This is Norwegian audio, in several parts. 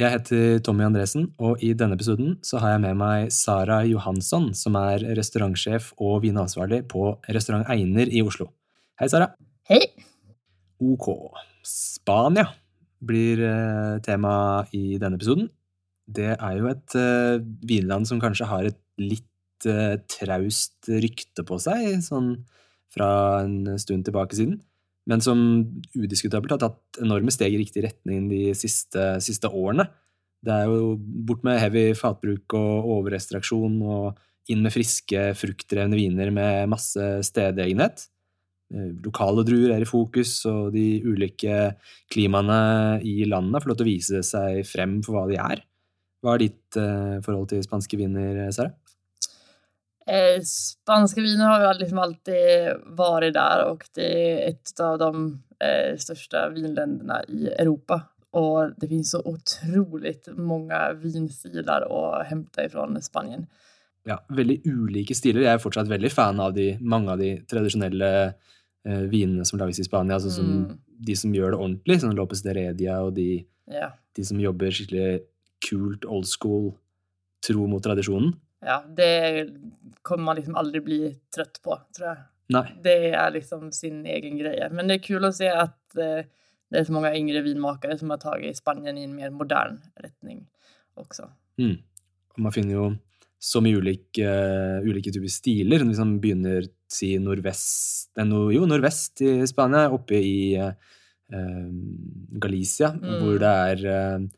Jeg heter Tommy Andresen, og i denne episoden så har jeg med meg Sara Johansson, som er restaurantsjef og vinansvarlig på Restaurant Einer i Oslo. Hei, Sara. Hei. Ok. Spania blir uh, tema i denne episoden. Det er jo et uh, vinland som kanskje har et litt uh, traust rykte på seg, sånn fra en stund tilbake siden, men som udiskutabelt har tatt enorme steg i riktig retning de siste, siste årene. Det er jo bort med heavy fatbruk og overrestriksjon og inn med friske, fruktdrevne viner med masse stedegenhet. Lokale druer er i fokus, og de ulike klimaene i landet får lov til å vise seg frem for hva de er. Hva er ditt uh, forhold til spanske viner, Sara? Eh, spanska viner har liksom alltid varit där och det är ett av de eh, största vinländerna i Europa. Och det finns så otroligt många vinstilar å hente fra Spanien. Ja, veldig ulike stiler. Jeg er fortsatt veldig fan av de, mange av de tradisjonelle eh, vinene som lages i Spania. Altså som, Mm. De som gjør det ordentlig, som Lopez de Redia, og de, yeah. de som jobber skikkelig kult, old school, tro mot tradisjonen. Ja, det kommer man liksom aldri bli trøtt på, tror jeg. Nei. Det er liksom sin egen greie. Men det er kul å se at eh, det er så mange yngre vinmakere som har tatt Spanien i en mer modern retning også. Mm. Man finner jo så mye ulike, ulike typer stiler. Hvis man begynner si nordvest no, Jo, nordvest i Spania, oppe i eh, Galicia, Mm. hvor det er uh,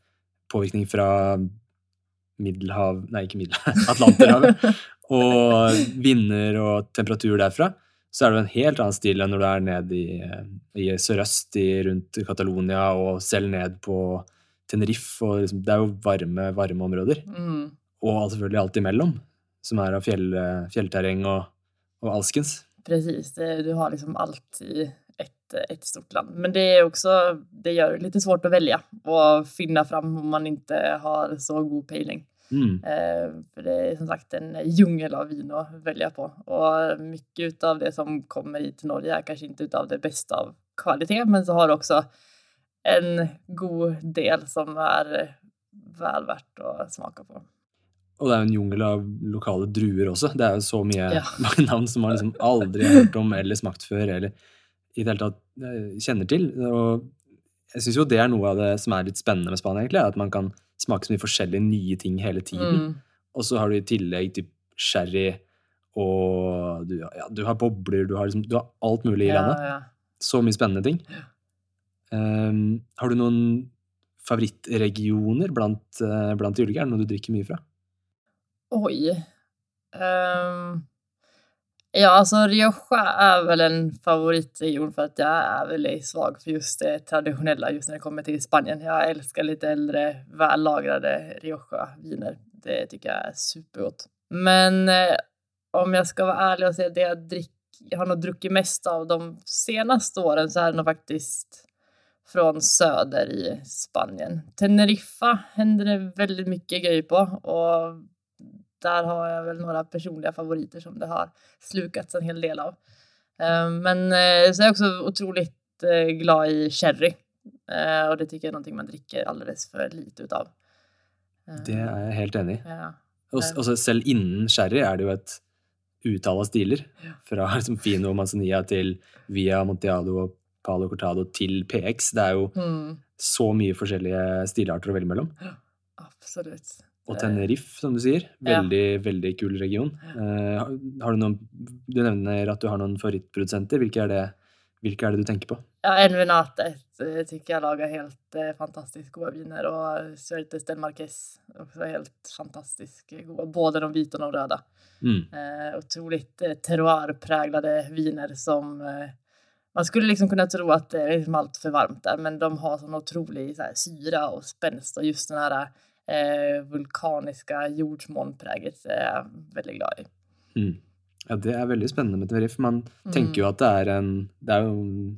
påvirkning fra Middelhav Nei, ikke Middelhav, Atlanterhavet. og vinder og temperatur derfra. Så er det jo en helt annen stil enn når du er nede i, eh, i sørøst i, rundt Catalonia, og selv ned på Tenerife. Og liksom, det er jo varme, varme områder Mm. og selvfølgelig alt imellom, som er av fjell, fjellterreng og, og alskens. Presis. du har liksom alt i ett, ett stort land. Men det är också, det gör det lite svårt att välja och finna fram om man inte har så god pejling. Mm. Eh, för det är som sagt en djungel av vin att välja på. Och mycket av det som kommer hit till Norge är kanske inte utav det bästa av kvalitet, men så har det också en god del som är väl värt att smaka på. Og det er jo en jungel av lokale druer også. Det er jo så mye Ja. navn som man liksom aldri har hørt om eller smakt før, eller i det hele tatt eh, kjenner til. Og jeg syns jo det er noe av det som er litt spennende med Spania, egentlig, at man kan smake så mye forskjellige nye ting hele tiden. Mm. Og så har du i tillegg typ sherry, og du, ja, du har bobler, du har, liksom, du har alt mulig i Ja, landet. ja. Så mye spennende ting. Um, har du noen favorittregioner blant, eh, blant de ulike? Er det noe du drikker mye fra? Oi Ehm, ja, altså Rioja er vel en favorittregion for at jeg er veldig svag for just det tradisjonelle just når det kommer til Spanien. Jeg elsker litt eldre, vellagrede Rioja-viner. Det syns jeg er supergodt. Men eh, om jeg skal være ærlig og si det jeg, drick, jeg har nog druckit mest av de seneste årene, så er det faktisk fra söder i Spanien. Teneriffa hender det veldig mye gøy på och där har jag väl några personliga favoriter som det har slukats en hel del av. Eh, Men eh, så är jag också otroligt eh, glad i sherry. Och det tycker jag är någonting man dricker alldeles för lite utav. Det er jeg helt enig i. Ja. Og, altså, selv innen sherry er det jo et utall av stiler. Ja. Fra liksom, Fino Manzanilla til Via Montiado og Palo Cortado til PX. Det er jo Mm, så mye forskjellige stilarter å velge mellom. absolut. Og Teneriff, Tenerife, som du sier. Ja. Veldig, veldig kul region. Eh, har, du noen Du nevner at du har noen favorittprodusenter. Hvilke er det, hvilke er det du tenker på? Ja, Envinate syns jeg lager helt eh, fantastisk gode viner Og Suertes del Marqués helt fantastisk gode. både de hvite og de røde. Mm. Eh, utrolig terroirpregede viner som eh, man skulle liksom kunna tro at det er liksom allt för varmt der, men de har sånn utrolig så här, syra og spänst och just den här eh, vulkaniska jordsmonpräget jeg jag veldig glad i. Mm. Ja, det er veldig spennende med Tenerife. Man Mm. tenker jo at det er en Det er jo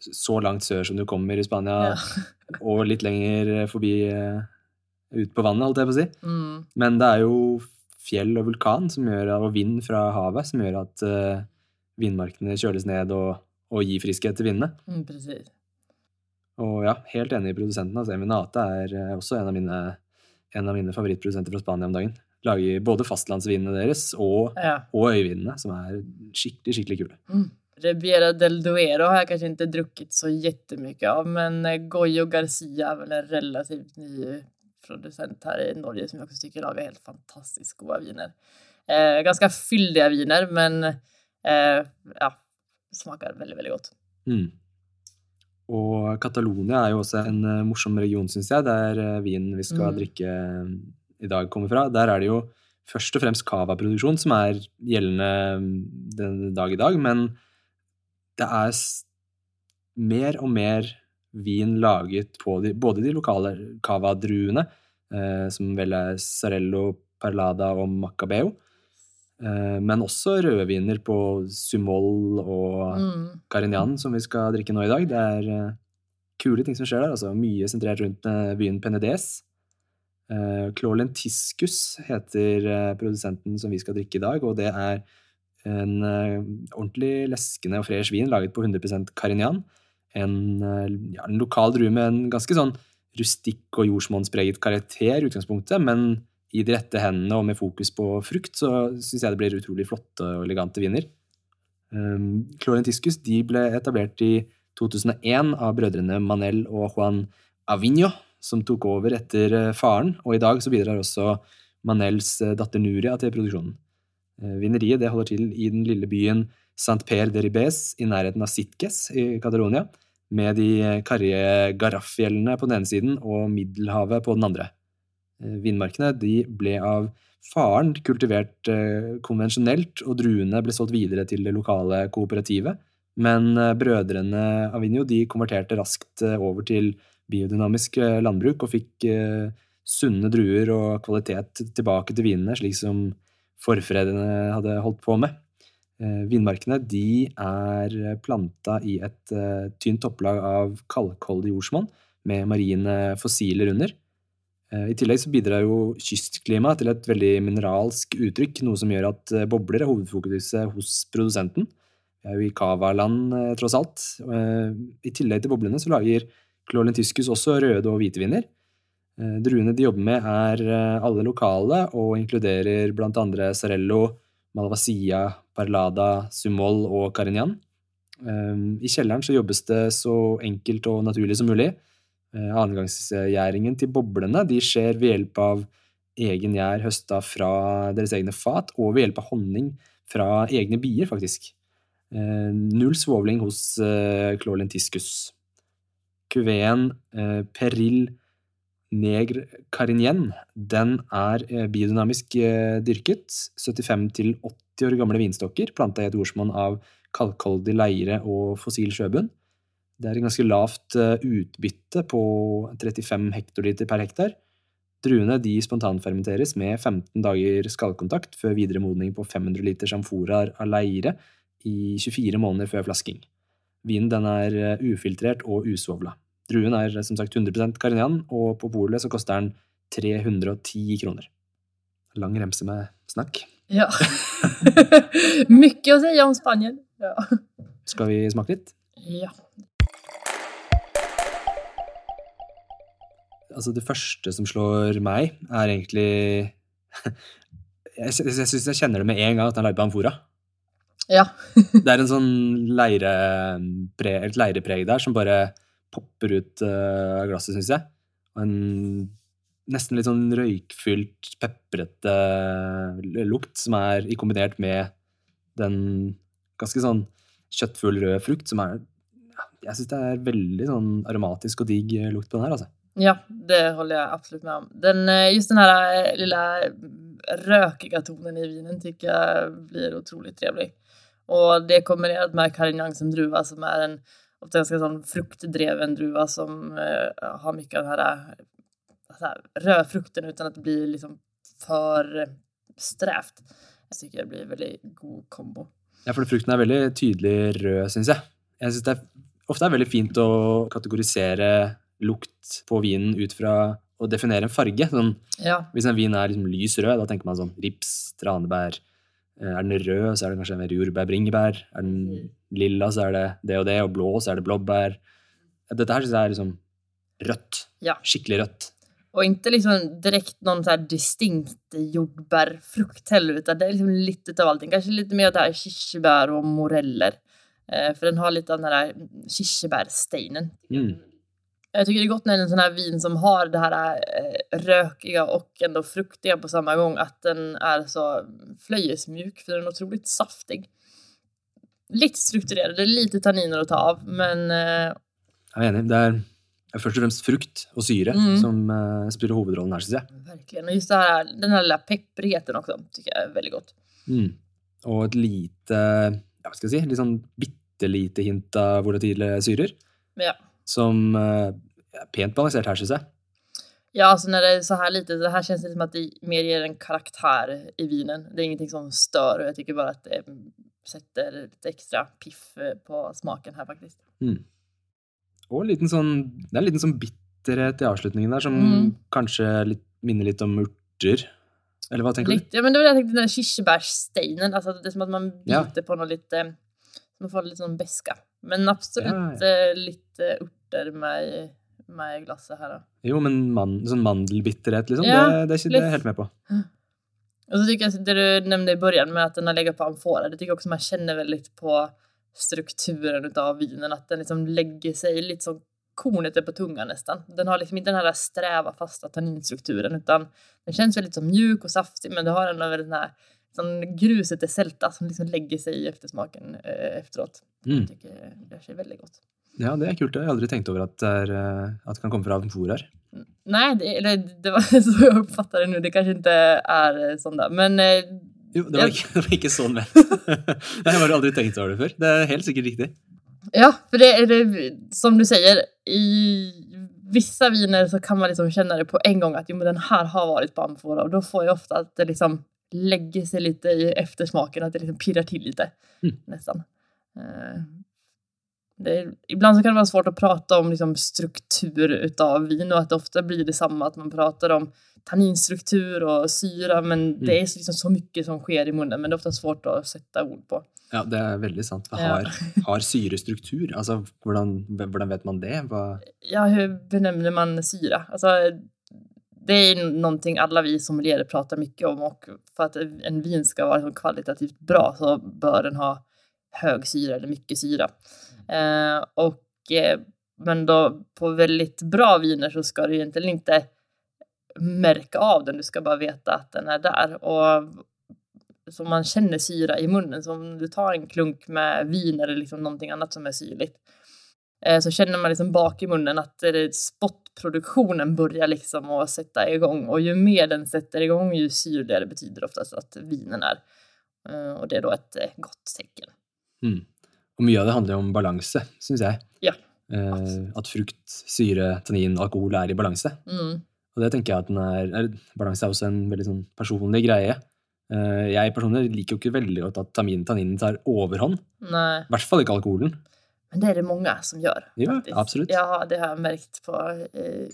så langt sør som du kommer i Spania, Ja. og litt lenger forbi eh, ut på vannet, holdt jeg på å si. Mm. Men det er jo fjell og vulkan som gjør, og vind fra havet som gjør at uh, vindmarkene kjøles ned og, og gir friskhet til vindene. Mm, precis. Og ja, helt enig i produsenten. Altså, Eminate er eh, også en av mine, en av mine favorittprodusenter fra Spania om dagen. Lager både fastlandsvinene deres og, Ja. og øyvinene, som er skikkelig, skikkelig kule. Mm. Rebiera del Duero har jeg kanskje ikke drukket så jättemycket av, men eh, Goyo Garcia er vel en relativt ny produsent her i Norge som jeg også tycker lager helt fantastisk gode viner. Eh, ganske fyldige viner, men eh, ja, smaker veldig, veldig godt. Mm. Og Catalonia er jo også en eh, morsom region, syns jeg, der eh, vinen vi skal Mm. drikke eh, i dag, kommer fra. Der er det jo først og fremst cava-produksjon som er gjeldende mm, den dag i dag, men det er mer og mer vin laget på de, både de lokale cava-druene, eh, som vel er Sarello, Parlada og Macabeo, men også rødviner på Sumol og Mm. Carignan som vi skal drikke nå i dag. Det er eh, kule ting som skjer der. altså Mye sentrert rundt eh, byen Penedès. Uh, Clolentiscus heter eh, produsenten som vi skal drikke i dag, og det er en eh, ordentlig leskende og fresh vin laget på 100% Carignan. En, eh, ja, en lokal drue med en ganske sånn rustikk og jordsmonnspreget karakter i utgangspunktet, men i de rette hendene og med fokus på frukt, så syns jeg det blir utrolig flotte og elegante viner. Um, Clorentiscus de ble etablert i 2001 av brødrene Manel og Juan Avigno, som tok over etter eh, faren, og i dag så bidrar også Manels eh, datter Nuria til produksjonen. Eh, Vineriet det holder til i den lille byen Saint-Père de Ribes i nærheten av Sitges i Catalonia, med de karrige Garraf-fjellene på den ene siden og Middelhavet på den andre. Eh, Vinmarkene de ble av faren kultivert eh, konvensjonelt, og druene ble solgt videre til det lokale kooperativet. Men eh, brødrene Avinio de konverterte raskt over til biodynamisk landbruk og fikk sunne druer og kvalitet tilbake til vinene, slik som forfredene hadde holdt på med. Vinmarkene de er planta i et tynt topplag av kalkholdig jordsmonn med marine fossiler under. Eh, I tillegg så bidrar jo kystklimaet til et veldig mineralsk uttrykk, noe som gjør at eh, bobler er hovedfokuset hos produsenten. Vi er jo i Cava-land, eh, tross alt. I tillegg til boblene så lager Clolentiscus også røde og hvite viner. Druene de jobber med er alle lokale og inkluderer blant andre Sarello, Malvasia, Parlada, Sumol og Carignan. I kjelleren så jobbes det så enkelt og naturlig som mulig. Eh, Annengangsgjæringen til boblene de skjer ved hjelp av egen gjær høsta fra deres egne fat, og ved hjelp av honning fra egne bier, faktisk. Eh, Null svovling hos eh, Clolentiscus. Kuveen Peril Negre Carignen, den er biodynamisk dyrket. 75-80 år gamle vinstokker planta i et jordsmonn av kalkholdig leire og fossil sjøbunn. Det er et ganske lavt eh, utbytte på 35 hektoliter per hektar. Druene de spontanfermenteres med 15 dager skallkontakt før videre modning på 500 liter samforaer av leire i 24 måneder før flasking. Vinen den er eh, ufiltrert og usvovla. Druen er eh, som sagt 100% Carignan, og på polet så koster den 310 kroner. Lang remse med snakk. Ja. Mye å si om Spanien. Ja. Skal vi smake litt? ja. Altså, det første som slår meg, er egentlig Jeg, jeg syns jeg kjenner det med en gang at han er på amfora. Ja. Det er en sånn leire, et leirepreg der som bare popper ut av uh, glasset, syns jeg. Og en nesten litt sånn røykfylt, peprete lukt som er i kombinert med den ganske sånn kjøttfull rød frukt som er Jeg syns det er veldig sånn aromatisk og digg lukt på den her, altså. Ja, det håller jag absolut med om. Den, eh, just den här eh, lilla rökiga tonen i vinen tycker jag blir otroligt trevlig. Och det kombinerat med Carignan som druva som är en ofta ganska sån fruktdreven druva som eh, har mycket av den här eh, här, rödfrukten utan att det blir liksom för strävt. Jag tycker det blir en väldigt god kombo. Ja, for frukten er veldig tydelig rød, syns jeg. Jeg synes det er, ofte er veldig fint å kategorisere lukt på vinen ut fra å definere en farge. Sånn, Ja, hvis en vin er liksom lys rød, da tenker man sånn rips, tranebær. Eh, Er den rød, så er det kanskje mer jordbær, bringebær. Er den lilla, så er det det og det, og blå, så er det blåbær. Dette her syns jeg er liksom rødt. Ja. Skikkelig rødt. Og ikke liksom direkte noen så här distinkt jordbärfrukt heller utan det er liksom litt av allting. Kanskje litt mer det er kirsebær og moreller. For den har litt av den der kirsebærsteinen. Mm. Jag tycker det är gott när det är en sån här vin som har det här eh, rökiga och ändå fruktiga på samma gång. Att den är så flöjesmjuk för den är otroligt saftig. Lite strukturerad, det är lite tanniner att ta av men eh, Jeg er enig. Det er er først og fremst frukt og syre Mm. som eh, spiller hovedrollen her, syns jeg. verkligen. Och just det här, den här lilla pepprigheten också tycker jag är väldigt gott. Mm. Og et lite ja, hva skal jeg si, litt sånn bitte lite hint av volatile syrer. Ja. Som er pent balansert her, syns jeg. Ja, alltså när det är så här lite, det här känns det som att det mer ger en karaktär i vinen. Det är ingenting som stör och jag tycker bara att det setter litt ekstra piff eh, på smaken her, faktisk. Mm. Og en liten sånn, det er en liten sånn bitterhet i avslutningen der, som Mm. kanskje litt, minner litt om urter. Eller hva tenker du? Lite, ja, men det var det jeg tenkte, den kirsebærsteinen. Altså, alltså det er som at man Ja. biter på noe litt man får litt sånn beska. Men absolutt Ja, eh, lite urter med, med i glasset her, da. Jo, men man, sånn mandelbitterhet, liksom. Ja, det, det, er ikke- det er helt med på. Og så tycker jag det du nämnde i början med att den har legat på amfora, det tycker jag också man känner väldigt på strukturen utav vinen, att den liksom lägger sig lite som kornet är på tungan nästan. Den har liksom inte den här sträva fasta tanninstrukturen utan den känns väldigt sånn mjuk och saftig men det har ändå väldigt den här sånn gruset är sälta som liksom lägger sig i eftersmaken eh, efteråt. Mm. Jag tycker det gör sig väldigt gott. Ja, det er kult. Jeg har aldri tenkt over at det, er, eh, at det kan komme fra amfor her. Nei, det, eller, det var så jeg oppfatter det nå. Det kanskje ikke er sånn, da. Men eh, Jo, det var Ja. ikke, det var ikke sånn ment. Jeg har aldri tenkt over det før. Det er helt sikkert riktig. Ja, for det er det, som du sier i vissa viner så kan man liksom känna det på en gång att jo, men den här har varit på amfora och då får jag ofta att det liksom lägger sig lite i eftersmaken, att det liksom pirrar till lite Mm. nästan. Det är, ibland så kan det vara svårt att prata om liksom struktur utav vin och att det ofta blir detsamma att man pratar om tanninstruktur och syra men det är liksom så mycket som sker i munnen men det är ofta svårt att sätta ord på. Ja, det er veldig sant. Hva Ja. har, har syrestruktur? Altså, hvordan, hvordan vet man det? Hva, Ja, hur benämner man syra? Alltså, det är någonting alla vi som leder pratar mycket om och för att en vin ska vara kvalitativt bra så bör den ha hög syra eller mycket syra. Eh, och, eh, men då på väldigt bra viner så ska du egentligen inte märka av den, du ska bara veta att den är där. Och så man känner syra i munnen, så om du tar en klunk med vin eller liksom någonting annat som är syrligt eh, så känner man liksom bak i munnen att spottproduktionen börjar liksom att sätta igång och ju mer den sätter igång ju syrligare betyder oftast att vinen är. Och det är då ett gott tecken. mm. Og mye av det handler jo om balanse, syns jeg. Ja, Eh, at frukt, syre, tannin, alkohol er i balanse. Mm. Og det tenker jeg at den er, er Balanse er også en veldig sånn personlig greie. Eh, jeg personlig liker jo ikke veldig godt at tannin, tanninen tar overhånd. I hvert fall ikke alkoholen. Men det är det många som gör. Ja, absolut. Ja, det har jag märkt på eh,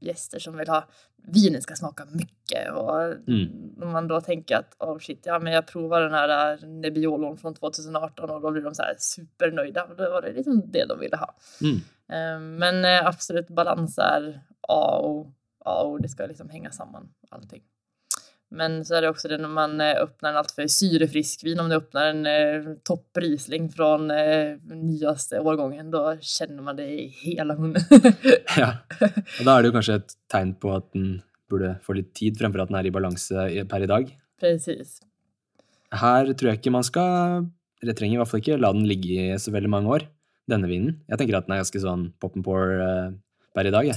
gäster som vill ha vinen ska smaka mycket och Mm. om man då tänker att oh shit, ja men jag provar den här eh, Nebbiolon från 2018 och då blir de så här supernöjda och då var det liksom det de ville ha. Mm. Eh, Men eh, absolut balans är A och, A och det ska liksom hänga samman allting. Men så är det också det när man eh, öppnar en alltför syrefrisk vin, om du öppnar en eh, topprisling från eh, nyaste årgången, då känner man det i hela munnen. Ja. Og da er det jo kanskje et tegn på at den burde få litt tid, fremfor at den er i balanse per i dag. Precis. Her tror jeg ikke man skal Eller trenger i hvert fall ikke la den ligge i så veldig mange år, denne vinen. Jeg tenker at den er ganske sånn pop and pour eh, per i dag.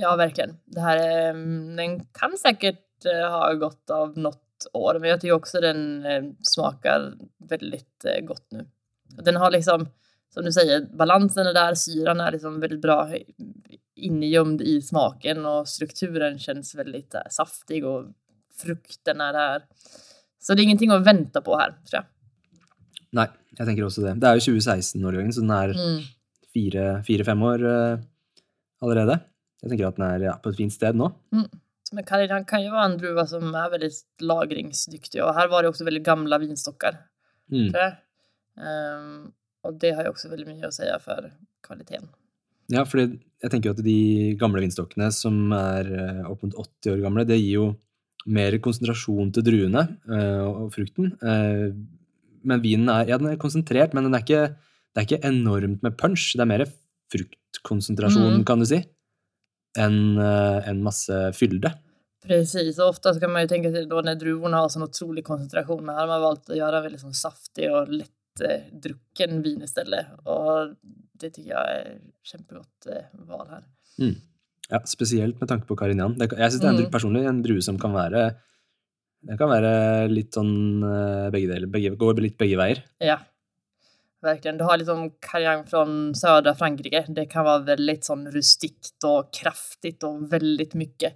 Ja, verkligen. Det här, eh, den kan säkert eh, ha gått av något år, men jag tycker också den smaker smakar väldigt nå gott nu. Den har liksom, som du säger, balansen är där, syran är liksom väldigt bra ingömd i smaken och strukturen känns väldigt äh, saftig och frukten är där. Så det är ingenting att vänta på här, tror jag. Nei, jeg tenker også det. Det er jo 2016-årgangen, så den er Mm. fire-fem år uh, allerede. Jeg tenker at den er ja, på et fint sted nå. Men han kan ju vara en druva som är väldigt lagringsdyktig och här var det också väldigt gamla vinstockar. Mm. Ehm, och det har jo også veldig mye å si for kvaliteten. Ja, for jeg tenker jo at de gamle vinstokkene som er eh, opp mot 80 år gamle, det gir jo mer konsentrasjon til druene uh, og frukten. Uh, men vinen er, ja, den er konsentrert, men den er ikke, det er ikke enormt med punch. Det er mer fruktkonsentrasjon, Mm. kan du si, eh, enn masse fylde. Precis, och ofte kan man ju tänka sig då när druvorna har sån otrolig koncentration, men här har man valt att göra en väldigt sån saftig och lättdrucken vin istället. Och det tycker jag är kämpegott eh, val här. Ja, spesielt med tanke på Carignan. Det, jeg syns det er en, Mm. personlig en drue som kan være den kan være litt sånn eh, begge deler. Begge, går litt begge veier. Ja, verkligen. Du har liksom Carignan från södra Frankrike. Det kan vara väldigt sån rustikt och kraftigt och väldigt mycket.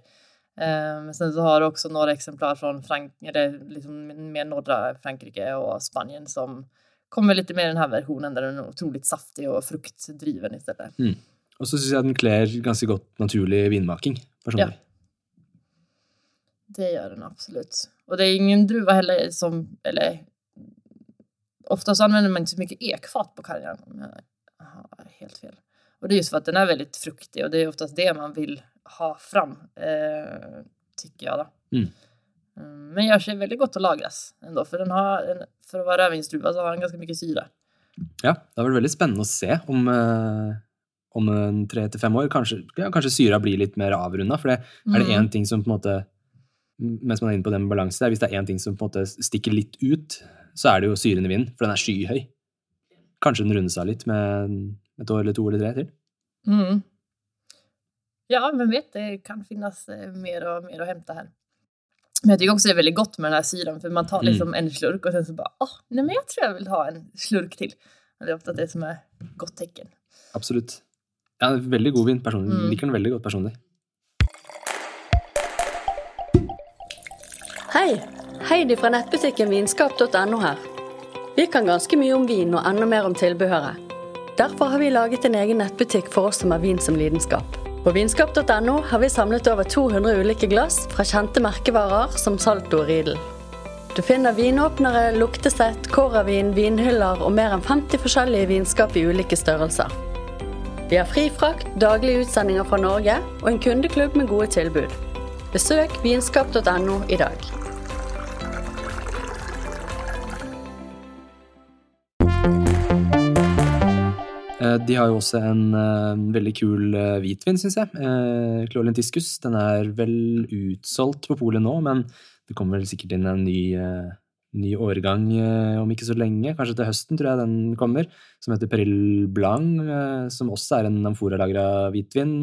Eh, Men sen så har du också några exemplar från Frank eller liksom mer norra Frankrike och Spanien som kommer lite mer i den här versionen där den är otroligt saftig och fruktdriven istället. Og så syns jeg den klär ganske godt naturlig vinmaking. personlig. Ja. Det gör den absolut. Och det är ingen druva heller som, eller ofta så använder man inte så mycket ekfat på Carignan. om jag har helt fel. Och det är just för att den är väldigt fruktig och det är oftast det man vill ha fram, eh, tycker jag då. Mm. Mm, Men gör sig väldigt gott att lagras ändå, för den har, en, för att vara rödvinsdruva så har den ganska mycket syra. Ja, det har vært veldig spennende å se om, eh, om en tre til fem år kanskje, ja, kanskje syra blir litt mer avrunda. For det, er det en én ting som på en måte Mens man er inne på den balansen der, hvis det er én ting som på en måte stikker litt ut, så er det jo syren i vinen, for den er skyhøy. Kanskje den runder seg litt med et år eller to eller tre til. Mm. Ja, men vet, det kan finnas eh, mer og mer å hente her. Men jeg syns også det er veldig godt med den här syren, for man tar Mm. liksom en slurk og sen så bare åh, nei, men jeg tror jeg vil ha en slurk til. Det er ofte det som er godt tecken. Absolutt. Ja, veldig god vin. personlig. Mm. Liker den veldig godt personlig. Hei! Heidi fra nettbutikken vinskap.no her. Vi kan ganske mye om vin og enda mer om tilbehøret. Derfor har vi laget en egen nettbutikk for oss som har vin som lidenskap. På vinskap.no har vi samlet over 200 ulike glass fra kjente merkevarer som Salto og Riedel. Du finner vinåpnere, luktesett, kåravin, vinhyller og mer enn 50 forskjellige vinskap i ulike størrelser. Vi har fri frakt, daglige utsendinger fra Norge og en kundeklubb med gode tilbud. Besøk vinskap.no i dag. Eh, De har jo også en uh, veldig kul uh, hvitvin, syns jeg. Uh, Clolentiscus. Den er vel utsolgt på polet nå, men det kommer vel sikkert inn en ny, uh, ny årgang om ikke så lenge. Kanskje til høsten, tror jeg den kommer. Som heter Peril Blanc, som også er en amforalagra hvitvin.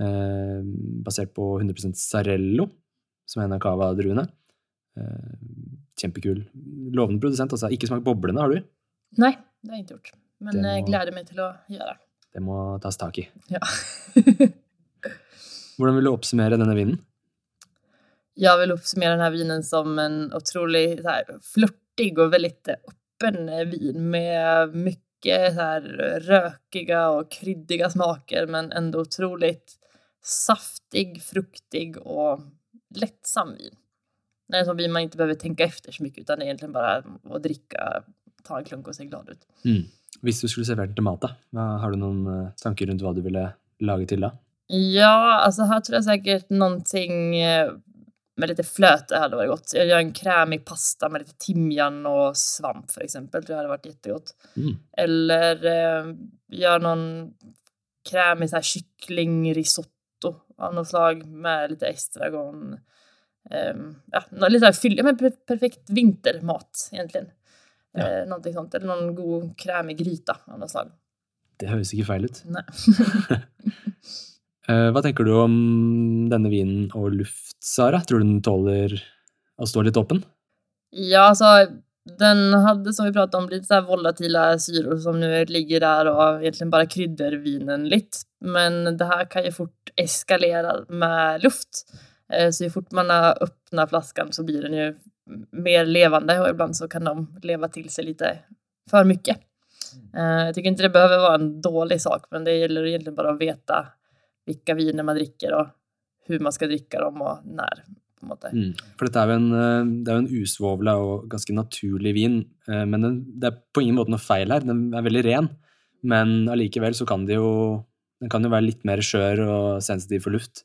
Eh, basert på 100% Sarello, som er en av cava-druene. Eh, kjempekul. Lovende produsent. Altså. Ikke smakt boblene, har du? Nei, det har jeg ikke gjort. Men må, jeg gleder meg til å gjøre. göra. Det må tas tak i. Ja. Hvordan vil du oppsummere denne vinen? Jeg vil oppsummere denne vinen som en utrolig flørtig og veldig och väldigt eh, öppen eh, vin med mye røkige og kryddige smaker men enda otroligt saftig, fruktig och lättsam vin. Det är en sån vin man inte behöver tänka efter så mycket utan det är egentligen bara att dricka, ta en klunk och se glad ut. Mm. Hvis du skulle servert den til mat, da, har du noen eh, tanker rundt hva du ville lage til da? Ja, altså her tror jeg sikkert noe eh, med litt fløte hadde vært godt. Jag gör en kremig pasta med litt timjan og svamp for eksempel. tror jeg hadde vært jättegott. Mm. Eller eh, gör noen kremig så här kycklingrisotto av noe slag med litt estragon. Eh, ja, noe litt fylle, här men perfekt vintermat egentlig. Ja. Eh, någonting sånt. Eller noen god i gryta av noe slag. Det høres ikke feil ut. Nei. Eh, Hva tenker du om denne vinen og luft, Sara? Tror du den tåler å stå litt åpen? Ja, alltså Den hade som vi pratade om lite så volatila syror som nu ligger där och egentligen bara kryddar vinen lite. Men det här kan ju fort eskalera med luft. Eh, så ju fort man öppnar flaskan så blir den ju mer levande och ibland så kan de leva till sig lite för mycket. Jeg jag tycker inte det behöver vara en dålig sak men det gäller egentligen bara att veta vilka viner man dricker och hur man ska dricka dem och när. På en måte. Mm. For dette er jo en, eh, det er en usvovla og ganske naturlig vin, eh, men den, det er på ingen måte noe feil her. Den er veldig ren, men allikevel så kan det jo den kan jo være litt mer skjør og sensitiv for luft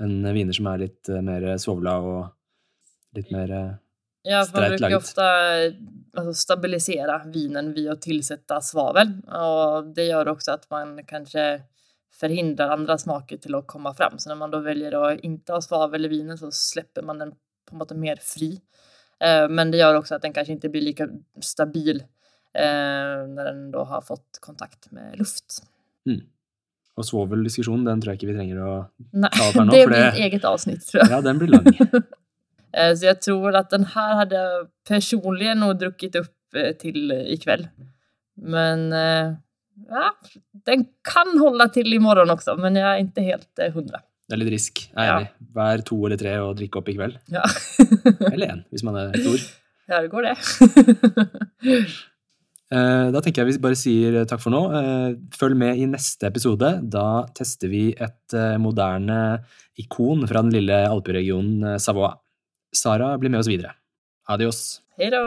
enn viner som er litt eh, mer svovla og litt mer Ja, för man bruker ofte ju stabilisere vinen ved å tilsette svavel og det gjør også at man kanske förhindrar andra smaker till att komma fram. Så när man då väljer att inte ha svavel i vinen så släpper man den på något mer fri. Eh, Men det gör också att den kanske inte blir lika stabil når den da har fått kontakt med luft. mm. Og svoveldiskusjonen, den tror jeg ikke vi trenger å ta opp her nå, det blir et eget avsnitt tror jeg. Ja, den blir lang. Eh, Så jeg tror at den her hadde jeg personlig nog drukket opp til i kveld. Men eh, ja, den kan hålla till morgen också, men jag är inte helt eh, hundra. Det er litt risk. Jeg er Ja. Vær to eller tre og drikke opp i kveld. Ja. Eller én, hvis man er stor. ja, det går det. Eh, Da tenker jeg vi bare sier takk for nå. Eh, Følg med i neste episode. Da tester vi et eh, moderne ikon fra den lille alperegionen eh, Savoie. Sara blir med oss videre. Adios. Hej då!